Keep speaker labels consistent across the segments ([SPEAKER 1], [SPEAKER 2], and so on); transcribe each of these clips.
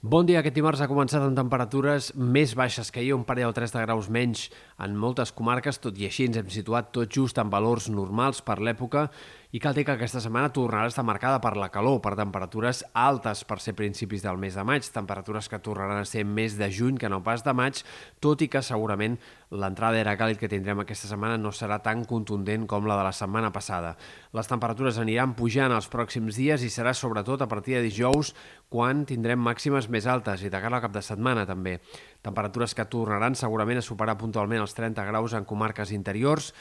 [SPEAKER 1] Bon dia. Aquest dimarts ha començat amb temperatures més baixes que ahir, un parell o tres de graus menys en moltes comarques, tot i així ens hem situat tot just en valors normals per l'època i cal dir que aquesta setmana tornarà a estar marcada per la calor, per temperatures altes per ser principis del mes de maig, temperatures que tornaran a ser més de juny que no pas de maig, tot i que segurament l'entrada era càlid que tindrem aquesta setmana no serà tan contundent com la de la setmana passada. Les temperatures aniran pujant els pròxims dies i serà sobretot a partir de dijous quan tindrem màximes més altes i de cara al cap de setmana també. Temperatures que tornaran segurament a superar puntualment els 30 graus en comarques interiors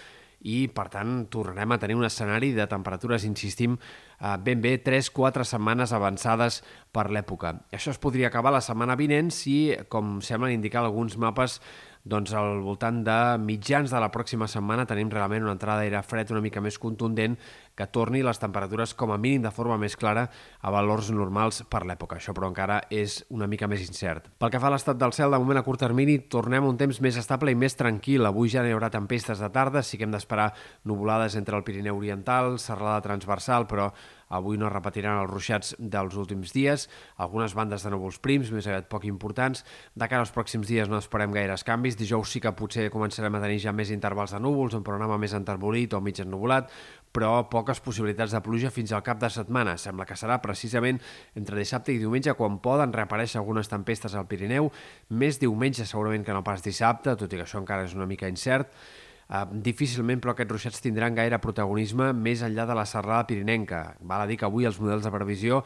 [SPEAKER 1] i, per tant, tornarem a tenir un escenari de temperatures, insistim, eh, ben bé 3-4 setmanes avançades per l'època. Això es podria acabar la setmana vinent si, com semblen indicar alguns mapes, doncs al voltant de mitjans de la pròxima setmana tenim realment una entrada d'aire fred una mica més contundent que torni les temperatures com a mínim de forma més clara a valors normals per l'època. Això però encara és una mica més incert. Pel que fa a l'estat del cel, de moment a curt termini tornem a un temps més estable i més tranquil. Avui ja no hi haurà tempestes de tarda, sí que hem d'esperar nuvolades entre el Pirineu Oriental, serralada transversal, però Avui no repetiran els ruixats dels últims dies, algunes bandes de núvols prims, més aviat poc importants. De cara als pròxims dies no esperem gaires canvis. Dijous sí que potser començarem a tenir ja més intervals de núvols, un programa més enterbolit o mig ennuvolat, però poques possibilitats de pluja fins al cap de setmana. Sembla que serà precisament entre dissabte i diumenge quan poden reaparèixer algunes tempestes al Pirineu, més diumenge segurament que no pas dissabte, tot i que això encara és una mica incert. Uh, difícilment, però, aquests ruixats tindran gaire protagonisme més enllà de la serrada pirinenca. Val a dir que avui els models de previsió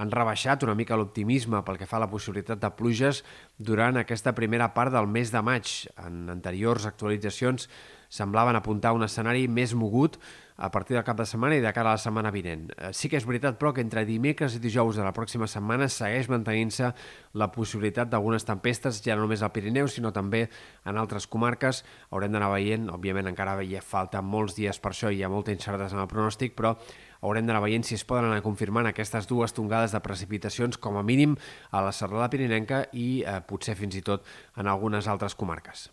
[SPEAKER 1] han rebaixat una mica l'optimisme pel que fa a la possibilitat de pluges durant aquesta primera part del mes de maig. En anteriors actualitzacions semblaven apuntar un escenari més mogut a partir del cap de setmana i de cara a la setmana vinent. Eh, sí que és veritat, però, que entre dimecres i dijous de la pròxima setmana segueix mantenint-se la possibilitat d'algunes tempestes, ja no només al Pirineu, sinó també en altres comarques. Haurem d'anar veient, òbviament encara hi falta molts dies per això i hi ha molta incertesa en el pronòstic, però haurem d'anar veient si es poden anar confirmant aquestes dues tongades de precipitacions com a mínim a la serrada pirinenca i eh, potser fins i tot en algunes altres comarques.